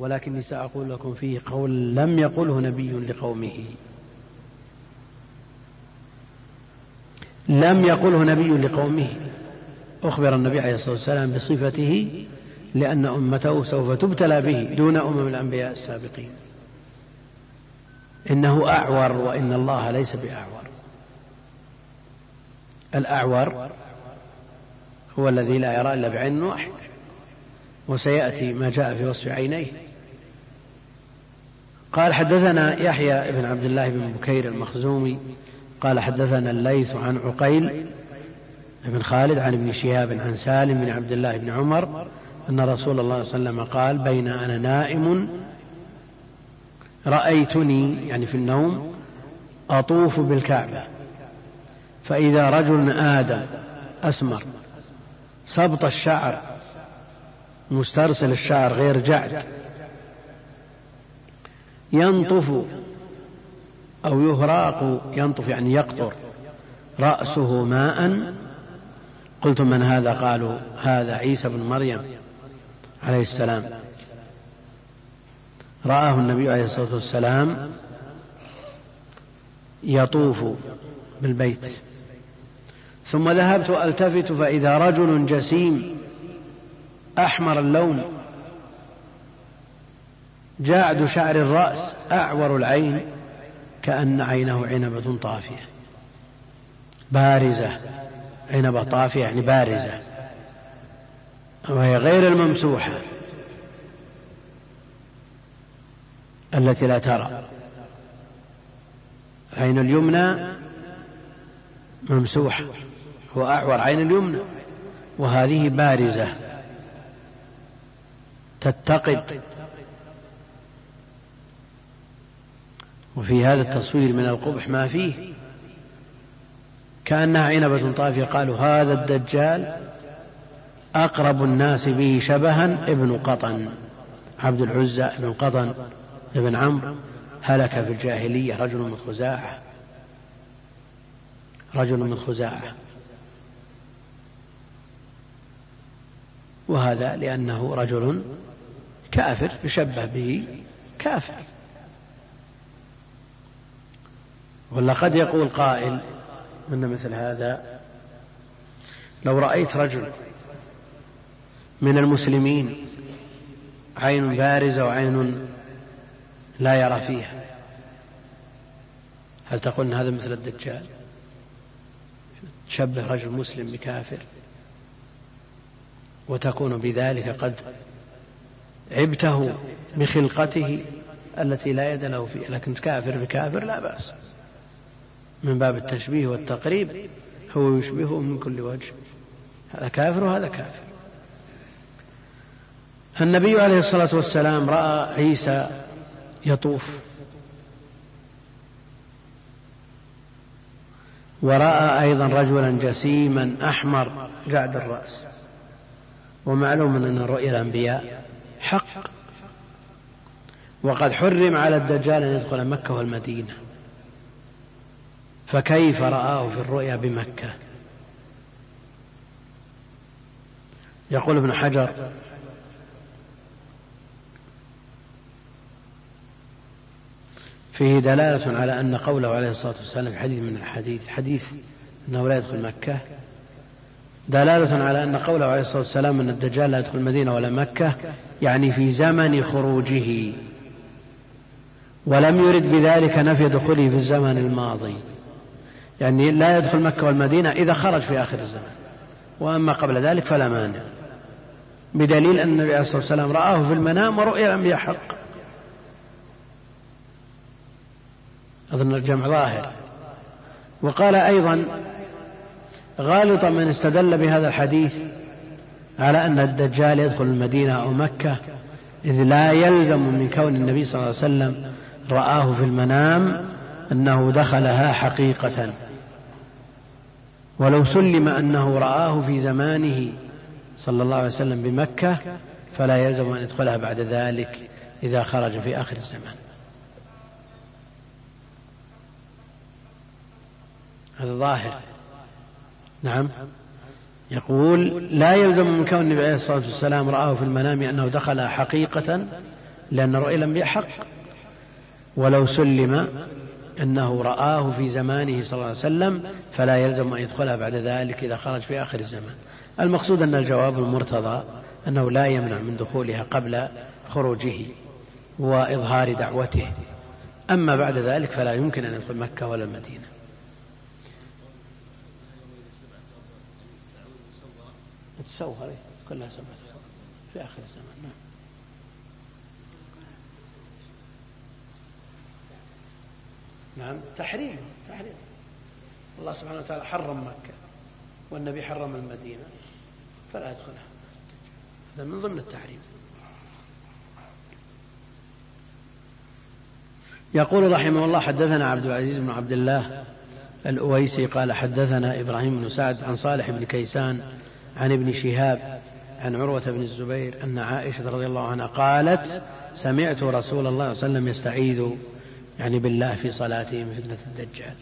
ولكني سأقول لكم فيه قول لم يقله نبي لقومه. لم يقله نبي لقومه. أخبر النبي عليه الصلاة والسلام بصفته لأن أمته سوف تبتلى به دون أمم الأنبياء السابقين. إنه أعور وإن الله ليس بأعور. الأعور هو الذي لا يرى إلا بعين واحد وسيأتي ما جاء في وصف عينيه. قال حدثنا يحيى بن عبد الله بن بكير المخزومي قال حدثنا الليث عن عقيل بن خالد عن ابن شهاب عن سالم بن عبد الله بن عمر أن رسول الله صلى الله عليه وسلم قال بين أنا نائم رأيتني يعني في النوم أطوف بالكعبة فإذا رجل آدم أسمر سبط الشعر مسترسل الشعر غير جعد ينطف أو يهراق ينطف يعني يقطر. رأسه ماء. قلت من هذا؟ قالوا هذا عيسى بن مريم عليه السلام. رآه النبي عليه الصلاة والسلام يطوف بالبيت. ثم ذهبت ألتفت فإذا رجل جسيم أحمر اللون جاعد شعر الرأس أعور العين كأن عينه عنبة طافية. بارزة. عنبة طافية يعني بارزة. وهي غير الممسوحة. التي لا ترى. العين اليمنى ممسوحة. هو أعور عين اليمنى. وهذه بارزة. تتقد. وفي هذا التصوير من القبح ما فيه. كأنها عنبة طافية. قالوا هذا الدجال أقرب الناس به شبها ابن قطن. عبد العزى ابن قطن ابن عمرو هلك في الجاهلية. رجل من خزاعة. رجل من خزاعة. وهذا لأنه رجل كافر يشبه به كافر. ولا قد يقول قائل من مثل هذا؟ لو رأيت رجل من المسلمين عين بارزة وعين لا يرى فيها هل تقول أن هذا مثل الدجال؟ تشبه رجل مسلم بكافر وتكون بذلك قد عبته بخلقته التي لا يد له فيها لكن كافر بكافر لا بأس. من باب التشبيه والتقريب هو يشبهه من كل وجه. هذا كافر وهذا كافر. النبي عليه الصلاة والسلام رأى عيسى يطوف. ورأى أيضا رجلا جسيما أحمر جعد الرأس. ومعلوم أن رؤيا الأنبياء حق. وقد حرم على الدجال أن يدخل مكة والمدينة. فكيف رآه في الرؤيا بمكة؟ يقول ابن حجر فيه دلالة على أن قوله عليه الصلاة والسلام في حديث من الحديث حديث أنه لا يدخل مكة دلالة على أن قوله عليه الصلاة والسلام أن الدجال لا يدخل المدينة ولا مكة يعني في زمن خروجه ولم يرد بذلك نفي دخوله في الزمن الماضي. يعني لا يدخل مكة والمدينة إذا خرج في آخر الزمن وأما قبل ذلك فلا مانع. بدليل أن النبي عليه الصلاة والسلام رآه في المنام ورؤيا الأنبياء حق أظن الجمع ظاهر. وقال أيضا غالطا من استدل بهذا الحديث على أن الدجال يدخل المدينة أو مكة إذ لا يلزم من كون النبي صلى الله عليه وسلم رآه في المنام أنه دخلها حقيقة. ولو سلم أنه رآه في زمانه صلى الله عليه وسلم بمكة فلا يلزم أن يدخلها بعد ذلك إذا خرج في آخر الزمان. هذا ظاهر. نعم. يقول لا يلزم من كون النبي عليه الصلاة والسلام رآه في المنام أنه دخل حقيقة لأن رؤيا الأنبياء حق ولو سلم أنه رآه في زمانه صلى الله عليه وسلم فلا يلزم أن يدخلها بعد ذلك إذا خرج في آخر الزمان المقصود أن الجواب المرتضى أنه لا يمنع من دخولها قبل خروجه وإظهار دعوته أما بعد ذلك فلا يمكن أن يدخل مكة ولا المدينة تسوى كلها سبعة في آخر الزمان نعم نعم تحريم تحريم. الله سبحانه وتعالى حرم مكة والنبي حرم المدينة فلا يدخلها. هذا من ضمن التحريم. يقول رحمه الله حدثنا عبد العزيز بن عبد الله الأويسي قال حدثنا إبراهيم بن سعد عن صالح بن كيسان عن ابن شهاب عن عروة بن الزبير أن عائشة رضي الله عنها قالت سمعت رسول الله صلى الله عليه وسلم يستعيذ. يعني بالله في صلاته من فتنة الدجال.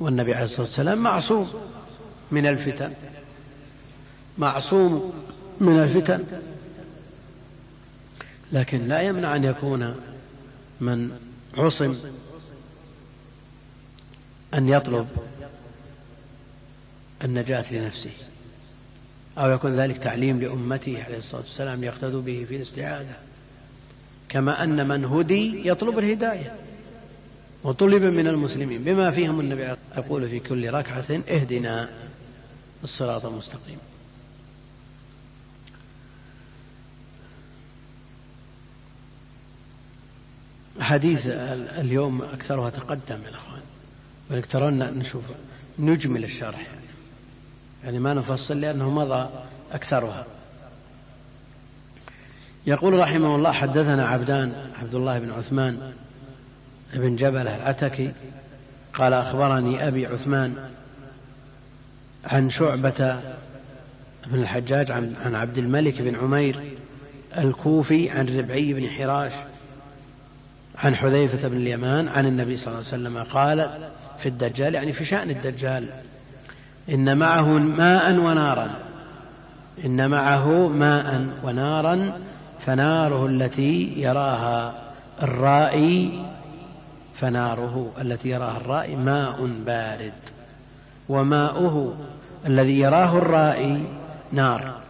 والنبي عليه الصلاة والسلام معصوم من الفتن معصوم من الفتن. لكن لا يمنع أن يكون من عصم أن يطلب النجاة لنفسه أو يكون ذلك تعليم لأمته عليه الصلاة والسلام ليقتدوا به في الاستعاذة. كما أن من هدي يطلب الهداية وطلب من المسلمين بما فيهم النبي يقول في كل ركعة اهدنا الصراط المستقيم حديث اليوم أكثرها تقدم يا أخوان ولكن ترون نشوف نجمل الشرح يعني. يعني ما نفصل لأنه مضى أكثرها يقول رحمه الله حدثنا عبدان عبد الله بن عثمان بن جبل العتكي قال أخبرني أبي عثمان عن شعبة بن الحجاج عن, عبد الملك بن عمير الكوفي عن ربعي بن حراش عن حذيفة بن اليمان عن النبي صلى الله عليه وسلم قال في الدجال يعني في شأن الدجال إن معه ماء ونارا إن معه ماء ونارا فناره التي يراها الرائي فناره التي يراها الرائي ماء بارد. وماؤه الذي يراه الرائي نار.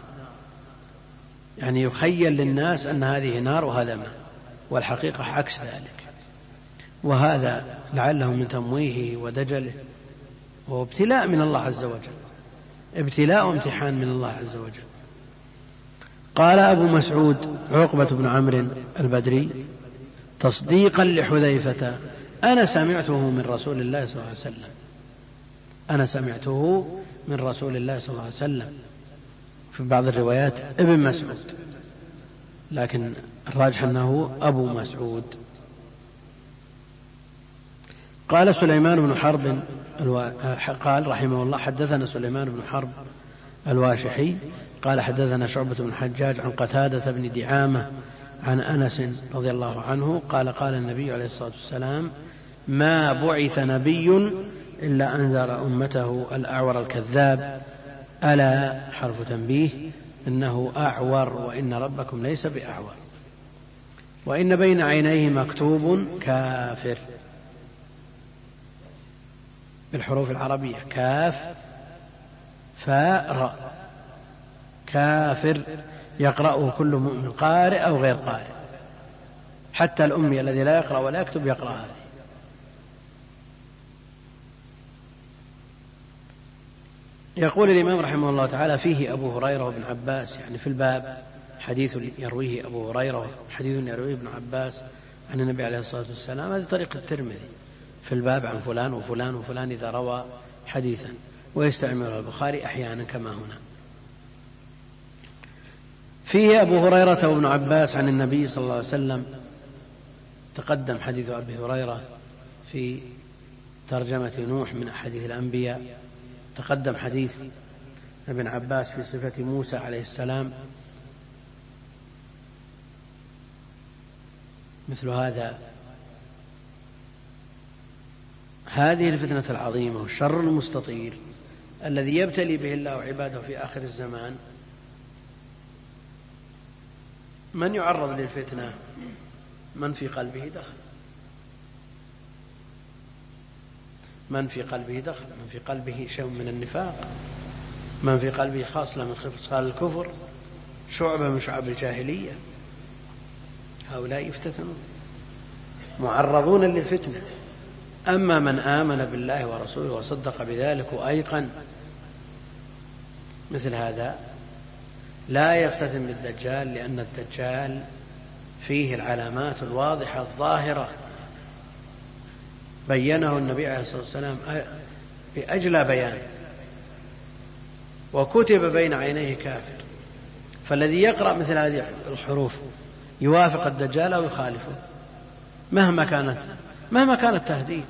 يعني يخيل للناس أن هذه نار وهذا ماء والحقيقة عكس ذلك. وهذا لعله من تمويهه ودجله. وهو ابتلاء من الله عز وجل. ابتلاء وامتحان من الله عز وجل. قال أبو مسعود عقبة بن عمرو البدري تصديقا لحذيفة أنا سمعته من رسول الله صلى الله عليه وسلم أنا سمعته من رسول الله صلى الله عليه وسلم في بعض الروايات ابن مسعود لكن الراجح أنه أبو مسعود قال سليمان بن حرب. قال رحمه الله حدثنا سليمان بن حرب الواشحي قال حدثنا شعبة بن حجاج عن قتادة بن دعامة عن أنس رضي الله عنه قال قال النبي عليه الصلاة والسلام ما بعث نبي إلا أنذر أمته الأعور الكذاب. ألا حرف تنبيه إنه أعور وإن ربكم ليس بأعور. وإن بين عينيه مكتوب كافر. بالحروف العربية كاف فاء راء كافر يقرأه كل مؤمن قارئ أو غير قارئ. حتى الأمي الذي لا يقرأ ولا يكتب يقرأ هذه. يقول الإمام رحمه الله تعالى فيه أبو هريرة وابن عباس يعني في الباب حديث يرويه أبو هريرة حديث يرويه ابن عباس عن النبي عليه الصلاة والسلام هذه طريقة الترمذي. في الباب عن فلان وفلان وفلان إذا روى حديثا. ويستعمله البخاري أحيانا كما هنا. فيه أبو هريرة وابن عباس عن النبي صلى الله عليه وسلم. تقدم حديث أبي هريرة في ترجمة نوح من أحاديث الأنبياء. تقدم حديث ابن عباس في صفة موسى عليه السلام. مثل هذا. هذه الفتنة العظيمة والشر المستطير الذي يبتلي به الله عباده في آخر الزمان. من يعرض للفتنة؟ من في قلبه دخل. من في قلبه دخل من في قلبه شيء من النفاق من في قلبه خاصلة من خصال الكفر شعبة من شعب الجاهلية. هؤلاء يفتتنون معرضون للفتنة. أما من آمن بالله ورسوله وصدق بذلك وأيقن مثل هذا لا يفتتن بالدجال لأن الدجال فيه العلامات الواضحة الظاهرة. بينه النبي عليه الصلاة والسلام بأجلى بيان. وكتب بين عينيه كافر. فالذي يقرأ مثل هذه الحروف يوافق الدجال أو يخالفه مهما كانت مهما كان التهديد.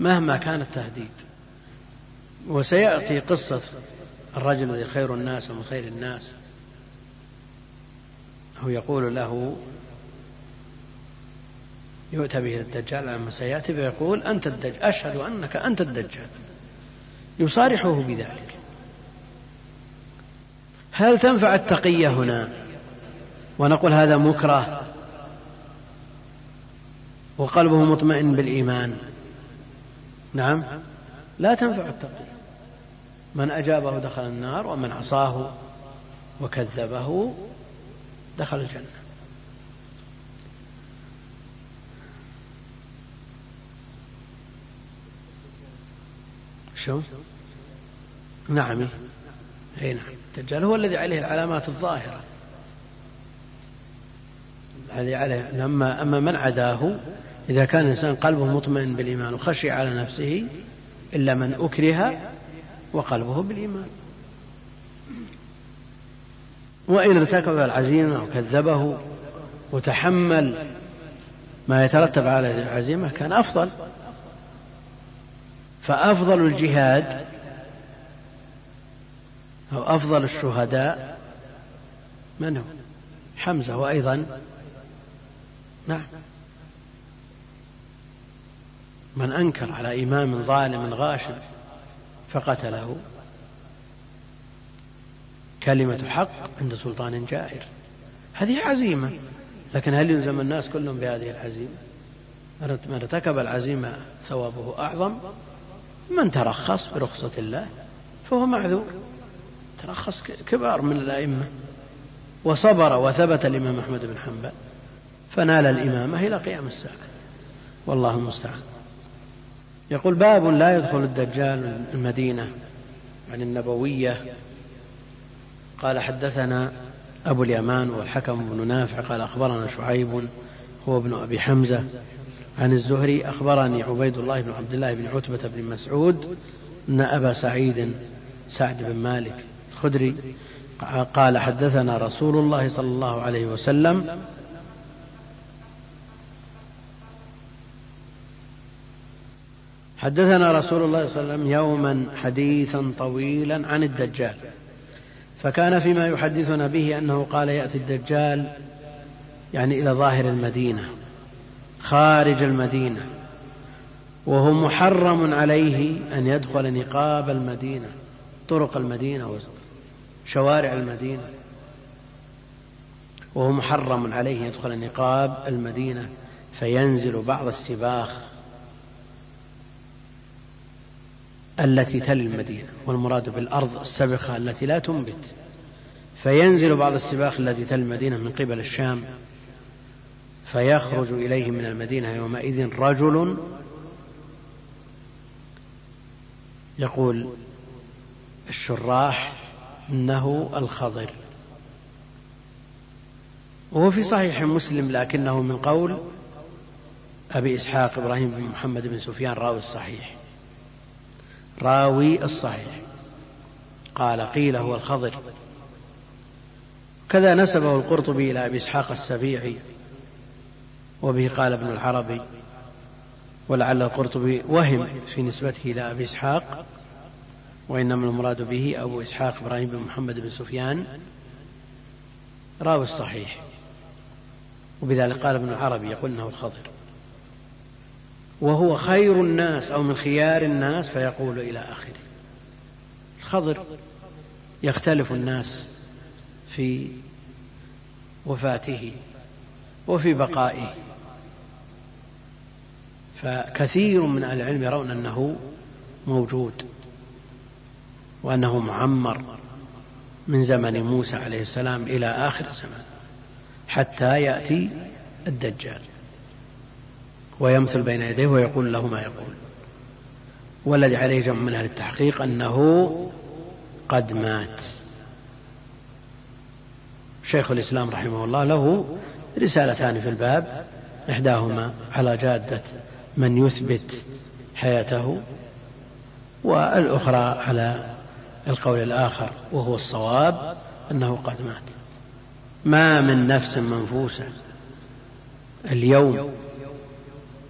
مهما كان التهديد. وسيأتي قصة الرجل الذي خير الناس ومن خير الناس. هو يقول له يؤتى به الدجال لما سيأتي فيقول أنت الدجال أشهد أنك أنت الدجال. يصارحه بذلك. هل تنفع التقية هنا؟ ونقول هذا مكره. وقلبه مطمئن بالإيمان. نعم. لا تنفع التقية. من أجابه دخل النار ومن عصاه وكذبه دخل الجنة. شو؟ نعم. إي نعم. الدجال هو الذي عليه العلامات الظاهرة. الذي عليه. أما أما من عداه إذا كان الإنسان قلبه مطمئن بالإيمان وخشي على نفسه إلا من أكره وقلبه بالإيمان. وإن ارتكب العزيمة وكذبه وتحمل ما يترتب على العزيمة كان أفضل. فأفضل الجهاد أو أفضل الشهداء من هو؟ حمزة وأيضا. نعم. من أنكر على إمام ظالم غاشم. فقتله. كلمة حق عند سلطان جائر. هذه عزيمة. لكن هل يلزم الناس كلهم بهذه العزيمة؟ من ارتكب العزيمة ثوابه أعظم؟ من ترخص برخصة الله فهو معذور. ترخص كبار من الأئمة. وصبر وثبت الإمام أحمد بن حنبل. فنال الإمامة إلى قيام الساعة. والله المستعان. يقول باب لا يدخل الدجال المدينة عن النبوية. قال حدثنا أبو اليمان والحكم بن نافع قال أخبرنا شعيب هو ابن أبي حمزة عن الزهري أخبرني عبيد الله بن عبد الله بن عتبة بن مسعود أن أبا سعيد سعد بن مالك الخدري قال حدثنا رسول الله صلى الله عليه وسلم حدثنا رسول الله صلى الله عليه وسلم يوما حديثا طويلا عن الدجال فكان فيما يحدثنا به أنه قال يأتي الدجال يعني إلى ظاهر المدينة خارج المدينة وهو محرم عليه أن يدخل نقاب المدينة طرق المدينة وشوارع المدينة وهو محرم عليه أن يدخل نقاب المدينة فينزل بعض السباخ التي تلي المدينة والمراد بالأرض السبخة التي لا تنبت. فينزل بعض السباخ التي تلي المدينة من قبل الشام فيخرج إليه من المدينة يومئذ رجل يقول الشراح إنه الخضر. وهو في صحيح مسلم لكنه من قول أبي إسحاق إبراهيم بن محمد بن سفيان راوي الصحيح. راوي الصحيح. قال قيل هو الخضر. كذا نسبه القرطبي إلى أبي إسحاق السبيعي وبه قال ابن العربي ولعل القرطبي وهم في نسبته إلى أبي إسحاق وإنما المراد به أبو إسحاق إبراهيم بن محمد بن سفيان. راوي الصحيح. وبذلك قال ابن العربي يقول إنه الخضر. وهو خير الناس أو من خيار الناس فيقول إلى آخره. الخضر يختلف الناس في وفاته وفي بقائه. فكثير من أهل العلم يرون أنه موجود وأنه معمر من زمن موسى عليه السلام إلى آخر الزمان حتى يأتي الدجال. ويمثل بين يديه ويقول له ما يقول. والذي عليه جمع من أهل التحقيق أنه قد مات. شيخ الإسلام رحمه الله له رسالتان في الباب إحداهما على جادة من يثبت حياته والأخرى على القول الآخر وهو الصواب أنه قد مات. ما من نفس منفوسة. اليوم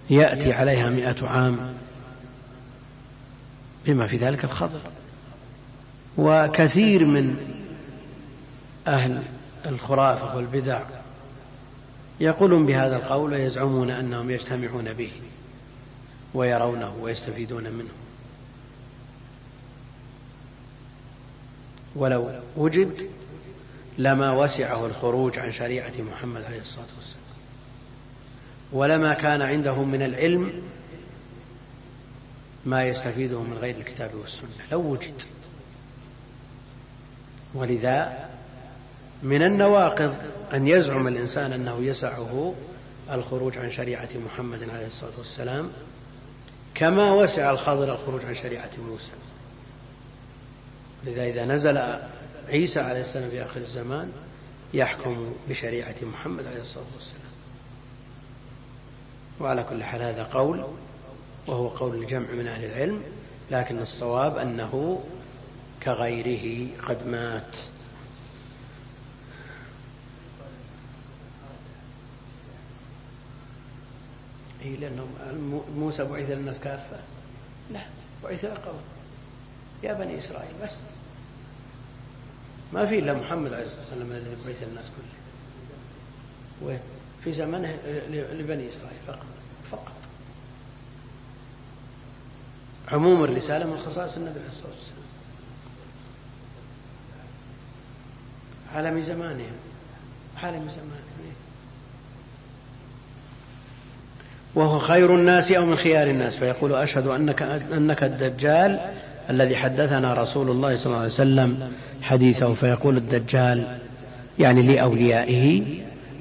يأتي عليها مئة عام بما في ذلك الخطر وكثير من أهل الخرافة والبدع يقولون بهذا القول ويزعمون أنهم يجتمعون به ويرونه ويستفيدون منه. ولو وجد لما وسعه الخروج عن شريعة محمد عليه الصلاة والسلام. ولما كان عندهم من العلم ما يستفيده من غير الكتاب والسنة لو وجد. ولذا من النواقض أن يزعم الإنسان أنه يسعه الخروج عن شريعة محمد عليه الصلاة والسلام كما وسع الخضر الخروج عن شريعة موسى. لذا إذا نزل عيسى عليه السلام في آخر الزمان يحكم بشريعة محمد عليه الصلاة والسلام. وعلى كل حال هذا قول وهو قول الجمع من أهل العلم لكن الصواب أنه كغيره قد مات. إيه لأنه موسى بعث للناس كافة. لا بعث لقوم يا بني إسرائيل بس. ما في إلا محمد عليه الصلاة والسلام الذي بعث الناس كلهم. وين؟ في زمنه لبني إسرائيل فقط فقط. عموم الرسالة من خصائص النبي عليه الصلاة والسلام. عالم زمانه عالم زمانه. وهو خير الناس أو من خيار الناس. فيقول أشهد أنك, أنك الدجال الذي حدثنا رسول الله صلى الله عليه وسلم حديثه. فيقول الدجال يعني لأوليائه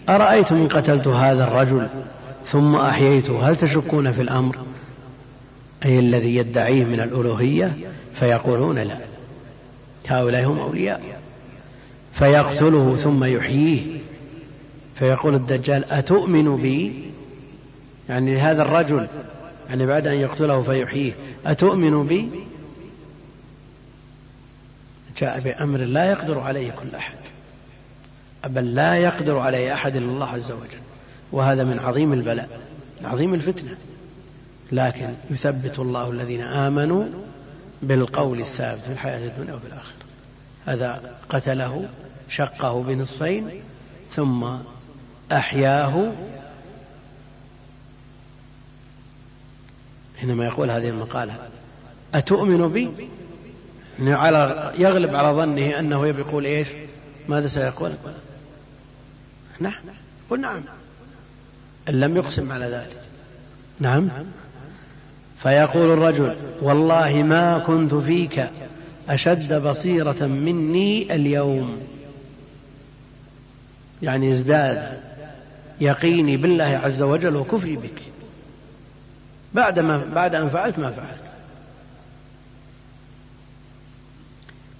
أرأيتم إن قتلت هذا الرجل ثم أحييته؟ هل تشكون في الأمر؟ أي الذي يدعيه من الألوهية فيقولون لا. هؤلاء هم أولياء. فيقتله ثم يحييه. فيقول الدجال أتؤمن بي؟ يعني هذا الرجل يعني بعد أن يقتله فيحييه أتؤمن بي؟ جاء بأمر لا يقدر عليه كل أحد. بل لا يقدر عليه أحد إلا الله عز وجل. وهذا من عظيم البلاء عظيم الفتنة. لكن يثبت الله الذين آمنوا بالقول الثابت في الحياة الدنيا وفي الآخرة. هذا قتله شقه بنصفين ثم أحياه. حينما يقول هذه المقالة أتؤمن بي؟ يعني على يغلب على ظنه أنه يقول إيش ماذا سيقول؟ نعم. قل نعم. إن لم يقسم على ذلك. نعم. فيقول الرجل والله ما كنت فيك أشد بصيرة مني اليوم. يعني ازداد يقيني بالله عز وجل وكفري بك. بعد ما بعد أن فعلت ما فعلت.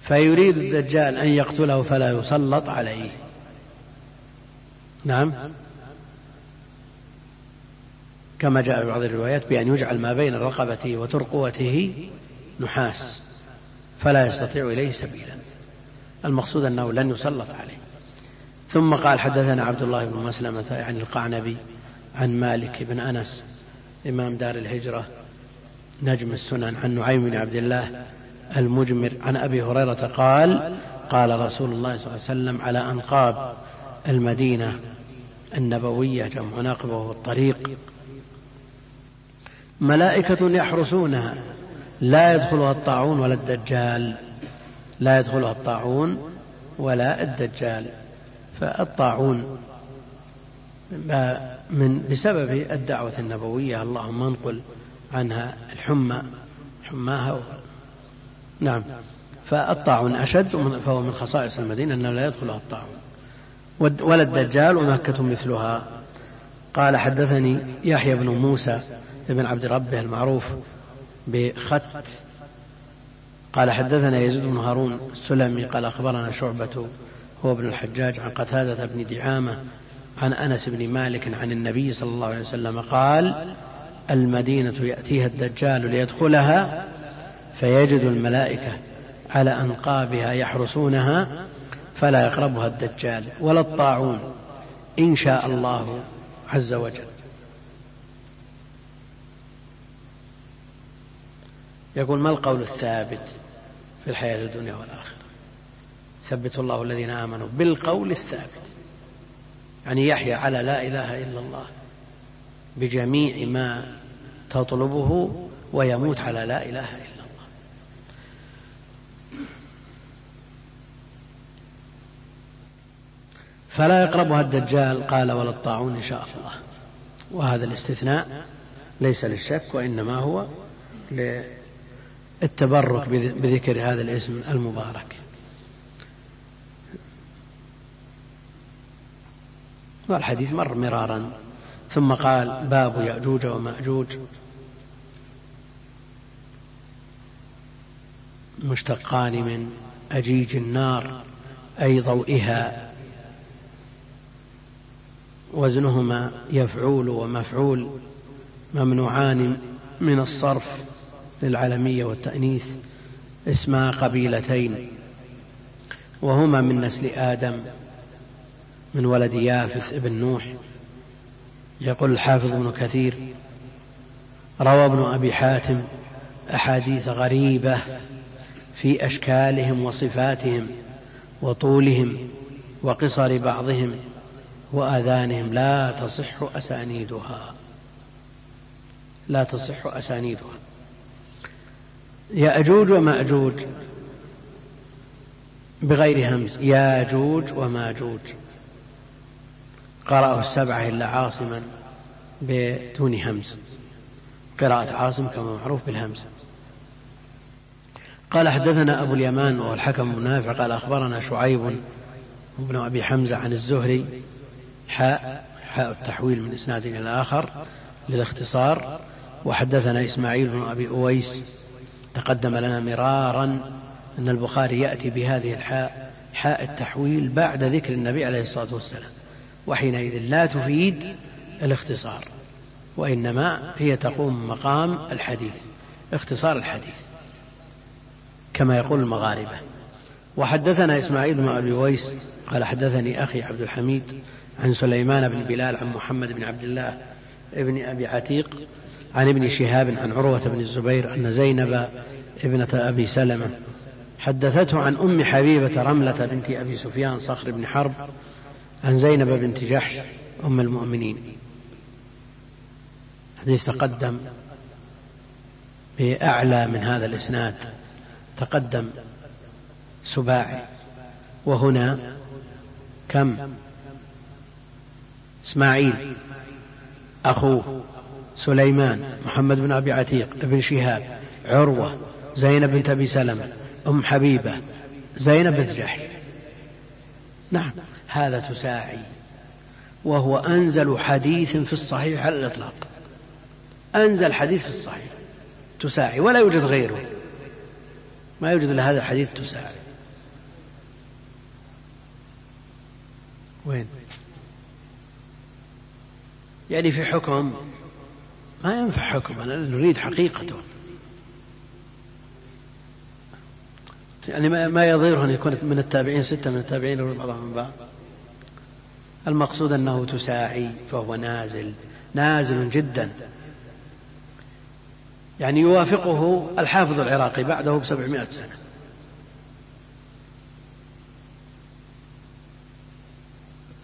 فيريد الدجال أن يقتله فلا يسلط عليه. نعم. كما جاء في بعض الروايات بأن يجعل ما بين رقبته وترقوته نحاس فلا يستطيع إليه سبيلا. المقصود أنه لن يسلط عليه. ثم قال حدثنا عبد الله بن مسلمة يعني القعنبي عن مالك بن أنس إمام دار الهجرة نجم السنن عن نعيم بن عبد الله المجمر عن أبي هريرة قال قال رسول الله صلى الله عليه وسلم على أنقاب المدينة النبوية جمع وهو الطريق. ملائكة يحرسونها. لا يدخلها الطاعون ولا الدجال. لا يدخلها الطاعون ولا الدجال. فالطاعون من بسبب الدعوة النبوية اللهم انقل عنها الحمى. حماها نعم. فالطاعون أشد فهو من خصائص المدينة أنه لا يدخلها الطاعون. ولا الدجال ومكة مثلها. قال حدثني يحيى بن موسى بن عبد ربه المعروف بخت. قال حدثنا يزيد بن هارون السلمي قال أخبرنا شعبة هو ابن الحجاج عن قتادة بن دعامة عن أنس بن مالك عن النبي صلى الله عليه وسلم قال المدينة يأتيها الدجال ليدخلها فيجد الملائكة على أنقابها يحرسونها فلا يقربها الدجال ولا الطاعون إن شاء الله عز وجل. يقول ما القول الثابت في الحياة الدنيا والآخرة؟ ثبت الله الذين آمنوا بالقول الثابت. يعني يحيى على لا إله إلا الله بجميع ما تطلبه ويموت على لا إله إلا الله. فلا يقربها الدجال قال ولا الطاعون إن شاء الله. وهذا الاستثناء ليس للشك وإنما هو للتبرك بذكر هذا الاسم المبارك. والحديث مر مرارا. ثم قال باب يأجوج ومأجوج. مشتقان من أجيج النار أي ضوئها. وزنهما يفعول ومفعول ممنوعان من الصرف للعلمية والتأنيث اسما قبيلتين. وهما من نسل آدم من ولد يافث ابن نوح. يقول الحافظ ابن كثير روى ابن أبي حاتم أحاديث غريبة في أشكالهم وصفاتهم وطولهم وقصر بعضهم. وآذانهم لا تصح أسانيدها. لا تصح أسانيدها. يأجوج ومأجوج بغير همز. ياجوج وماجوج قرأه السبعة إلا عاصما بدون همز. قراءة عاصم كما معروف بالهمز. قال حدثنا أبو اليمان وهو الحكم بن نافع قال أخبرنا شعيب بن أبي حمزة عن الزهري حاء حاء التحويل من إسناد إلى آخر للاختصار. وحدثنا إسماعيل بن أبي أويس تقدم لنا مرارا أن البخاري يأتي بهذه الحاء حاء التحويل بعد ذكر النبي عليه الصلاة والسلام وحينئذ لا تفيد الاختصار وإنما هي تقوم مقام الحديث اختصار الحديث كما يقول المغاربة. وحدثنا إسماعيل بن أبي ويس قال حدثني أخي عبد الحميد عن سليمان بن بلال عن محمد بن عبد الله ابن أبي عتيق عن ابن شهاب عن عروة بن الزبير أن زينب ابنة أبي سلمة حدثته عن أم حبيبة رملة بنت أبي سفيان صخر بن حرب عن زينب بنت جحش أم المؤمنين. حديث تقدم بأعلى من هذا الإسناد. تقدم سباعي. وهنا كم؟ إسماعيل أخوه سليمان محمد بن أبي عتيق ابن شهاب عروة زينب بنت أبي سلمة أم حبيبة زينب بنت جحش. نعم هذا تساعي. وهو أنزل حديث في الصحيح على الإطلاق. أنزل حديث في الصحيح. تساعي ولا يوجد غيره. ما يوجد إلا هذا الحديث تساعي. وين؟ يعني في حكم ما ينفع حكم أنا نريد حقيقته يعني ما يضيره أن يكون من التابعين ستة من التابعين بعضهم من بعض. المقصود أنه تساعي فهو نازل نازل جدا. يعني يوافقه الحافظ العراقي بعده بسبعمائة سنة.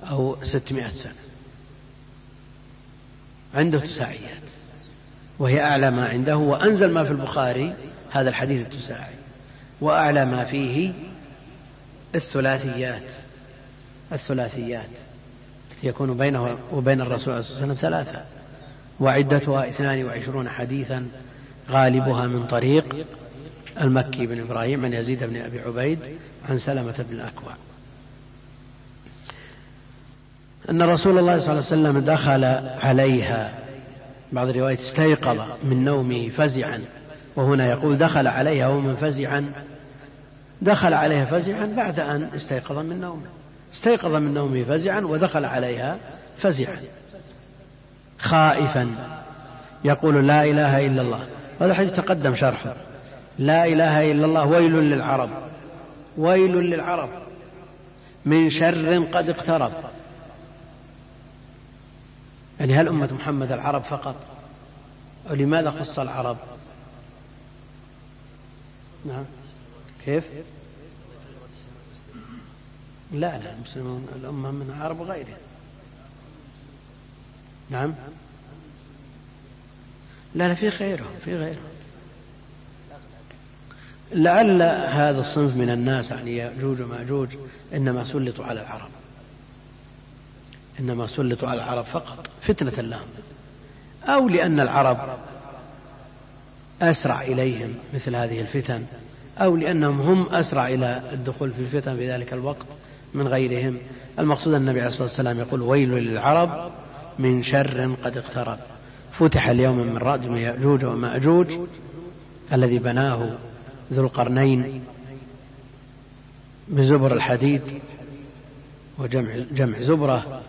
أو ستمائة سنة. عنده تساعيات. وهي أعلى ما عنده وأنزل ما في البخاري هذا الحديث التساعي. وأعلى ما فيه الثلاثيات الثلاثيات التي يكون بينه وبين الرسول صلى الله عليه وسلم ثلاثة. وعدتها اثنان وعشرون حديثا غالبها من طريق المكي بن إبراهيم عن يزيد بن أبي عبيد عن سلمة بن الأكوع أن رسول الله صلى الله عليه وسلم دخل عليها. بعض الروايات استيقظ من نومه فزعا. وهنا يقول دخل عليها وهو منفزعا دخل عليها فزعا بعد أن استيقظ من نومه. استيقظ من نومه فزعا ودخل عليها فزعا. خائفا. يقول لا إله إلا الله. هذا الحديث تقدم شرحه. لا إله إلا الله. ويل للعرب. ويل للعرب. من شر قد اقترب. يعني هل أمة محمد العرب فقط؟ ولماذا خص العرب؟ نعم. كيف؟ لا لا المسلمون الأمة من العرب وغيرها نعم. لا لا في غيرهم في غيرهم. لعل هذا الصنف من الناس يعني يأجوج ومأجوج إنما سلطوا على العرب. إنما سلطوا على العرب فقط فتنة لهم. أو لأن العرب أسرع إليهم مثل هذه الفتن أو لأنهم هم أسرع إلى الدخول في الفتن في ذلك الوقت من غيرهم. المقصود النبي عليه الصلاة والسلام يقول ويل للعرب من شر قد اقترب. فتح اليوم من ردم يأجوج ومأجوج الذي بناه ذو القرنين بزبر الحديد وجمع جمع زبرة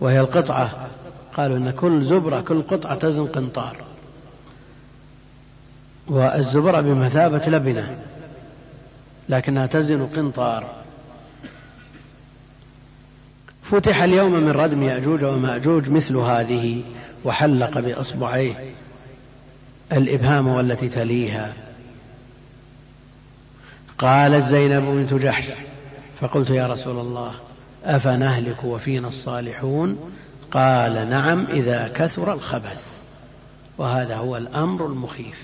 وهي القطعة. قالوا إن كل زبرة كل قطعة تزن قنطار. والزبرة بمثابة لبنة لكنها تزن قنطار. فتح اليوم من ردم يأجوج ومأجوج مثل هذه وحلق بأصبعيه الإبهام والتي تليها. قالت زينب بنت جحش فقلت يا رسول الله أفنهلك وفينا الصالحون؟ قال نعم إذا كثر الخبث. وهذا هو الأمر المخيف.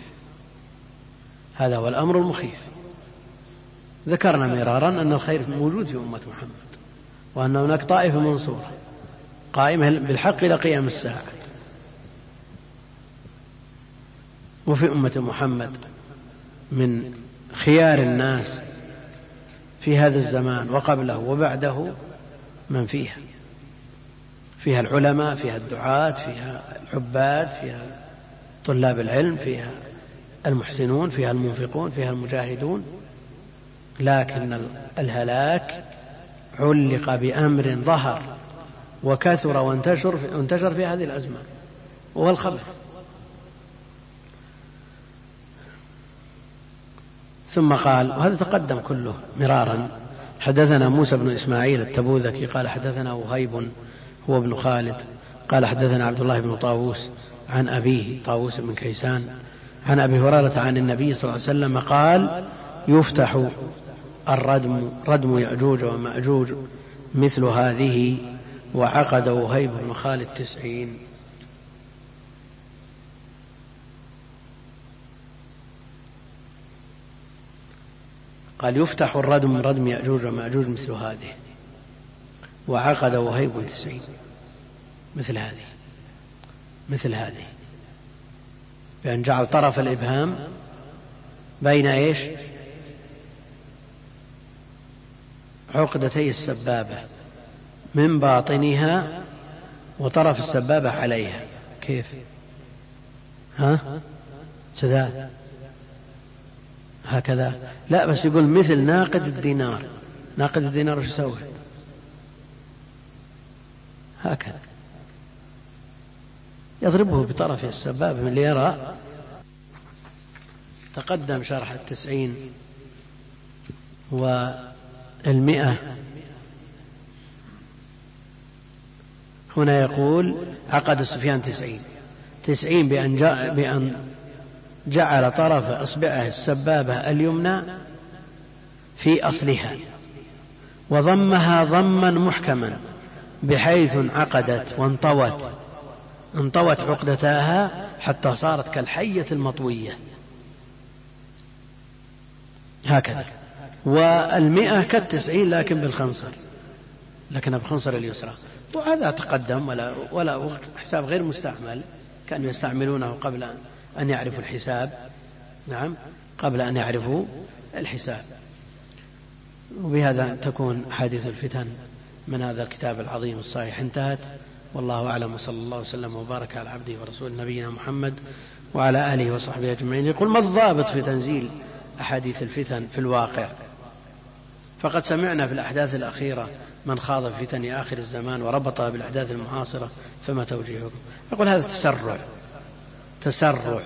هذا هو الأمر المخيف. ذكرنا مرارا أن الخير موجود في أمة محمد وأن هناك طائفة منصورة قائمة بالحق إلى قيام الساعة. وفي أمة محمد من خيار الناس في هذا الزمان وقبله وبعده من فيها. فيها العلماء فيها الدعاة فيها العباد فيها طلاب العلم فيها المحسنون فيها المنفقون فيها المجاهدون. لكن الهلاك علق بأمر ظهر وكثر وانتشر وانتشر في هذه الأزمان وهو الخبث. ثم قال وهذا تقدم كله مرارا حدثنا موسى بن إسماعيل التبوذكي قال حدثنا وهيب هو ابن خالد قال حدثنا عبد الله بن طاووس عن أبيه طاووس بن كيسان عن أبي هريرة عن النبي صلى الله عليه وسلم قال يفتح الردم ردم يأجوج ومأجوج مثل هذه وعقد وهيب بن خالد تسعين. قال يفتح الردم ردم يأجوج ومأجوج مثل هذه. وعقد وهيب تسعين. مثل هذه. مثل هذه. بأن جعل طرف الإبهام بين إيش؟ عقدتي السبابة من باطنها وطرف السبابة عليها. كيف؟ ها؟ سداد. هكذا. لا بس يقول مثل ناقد الدينار. ناقد الدينار وش يسوي؟ هكذا. يضربه بطرف السبابة ليرى تقدم شرح التسعين والمئة. هنا يقول عقد سفيان تسعين. تسعين بأن, جاء بأن جعل طرف إصبعه السبابة اليمنى في أصلها وضمها ضما محكما بحيث انعقدت وانطوت انطوت عقدتاها حتى صارت كالحية المطوية. هكذا. والمئة كالتسعين لكن بالخنصر لكنها بخنصر اليسرى. وهذا تقدم ولا ولا حساب غير مستعمل كانوا يستعملونه قبل أن يعرفوا الحساب. نعم. قبل أن يعرفوا الحساب. وبهذا تكون حادث الفتن من هذا الكتاب العظيم الصحيح. انتهت. والله أعلم. وصلى الله وسلم وبارك على عبده ورسوله نبينا محمد وعلى آله وصحبه أجمعين. يقول ما الضابط في تنزيل أحاديث الفتن في الواقع؟ فقد سمعنا في الأحداث الأخيرة من خاض فتن آخر الزمان وربطها بالأحداث المعاصرة فما توجيهكم؟ يقول هذا تسرع. تسرع.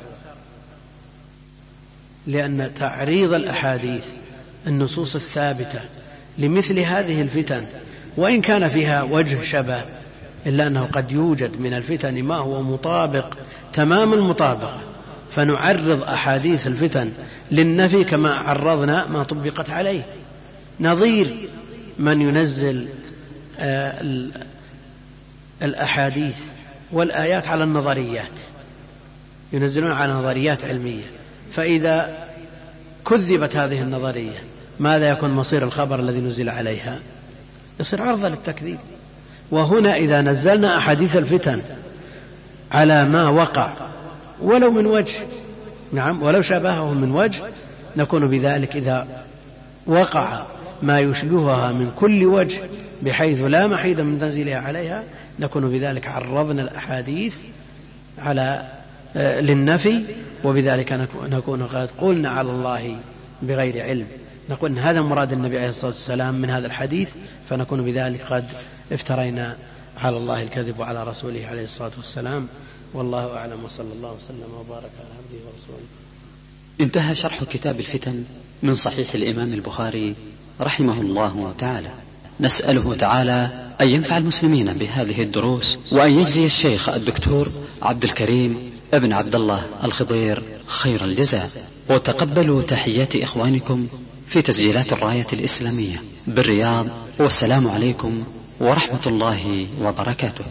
لأن تعريض الأحاديث النصوص الثابتة لمثل هذه الفتن وإن كان فيها وجه شبه إلا أنه قد يوجد من الفتن ما هو مطابق تمام المطابقة فنعرض أحاديث الفتن للنفي كما عرضنا ما طبقت عليه. نظير من ينزل آه، الأحاديث والآيات على النظريات. ينزلون على نظريات علمية. فإذا كذبت هذه النظرية ماذا يكون مصير الخبر الذي نزل عليها؟ يصير عرضة للتكذيب. وهنا إذا نزلنا أحاديث الفتن على ما وقع ولو من وجه نعم ولو شابهه من وجه نكون بذلك إذا وقع ما يشبهها من كل وجه بحيث لا محيد من تنزيلها عليها نكون بذلك عرضنا الأحاديث على للنفي وبذلك نكون قد قلنا على الله بغير علم. نقول إن هذا مراد النبي عليه الصلاة والسلام من هذا الحديث فنكون بذلك قد افترينا على الله الكذب وعلى رسوله عليه الصلاة والسلام. والله أعلم وصلى الله وسلم وبارك على عبده ورسوله. انتهى شرح كتاب الفتن من صحيح الإمام البخاري رحمه الله تعالى. نسأله تعالى أن ينفع المسلمين بهذه الدروس وأن يجزي الشيخ الدكتور عبد الكريم ابن عبد الله الخضير خير الجزاء. وتقبلوا تحيات إخوانكم في تسجيلات الراية الإسلامية بالرياض. والسلام عليكم ورحمة الله وبركاته.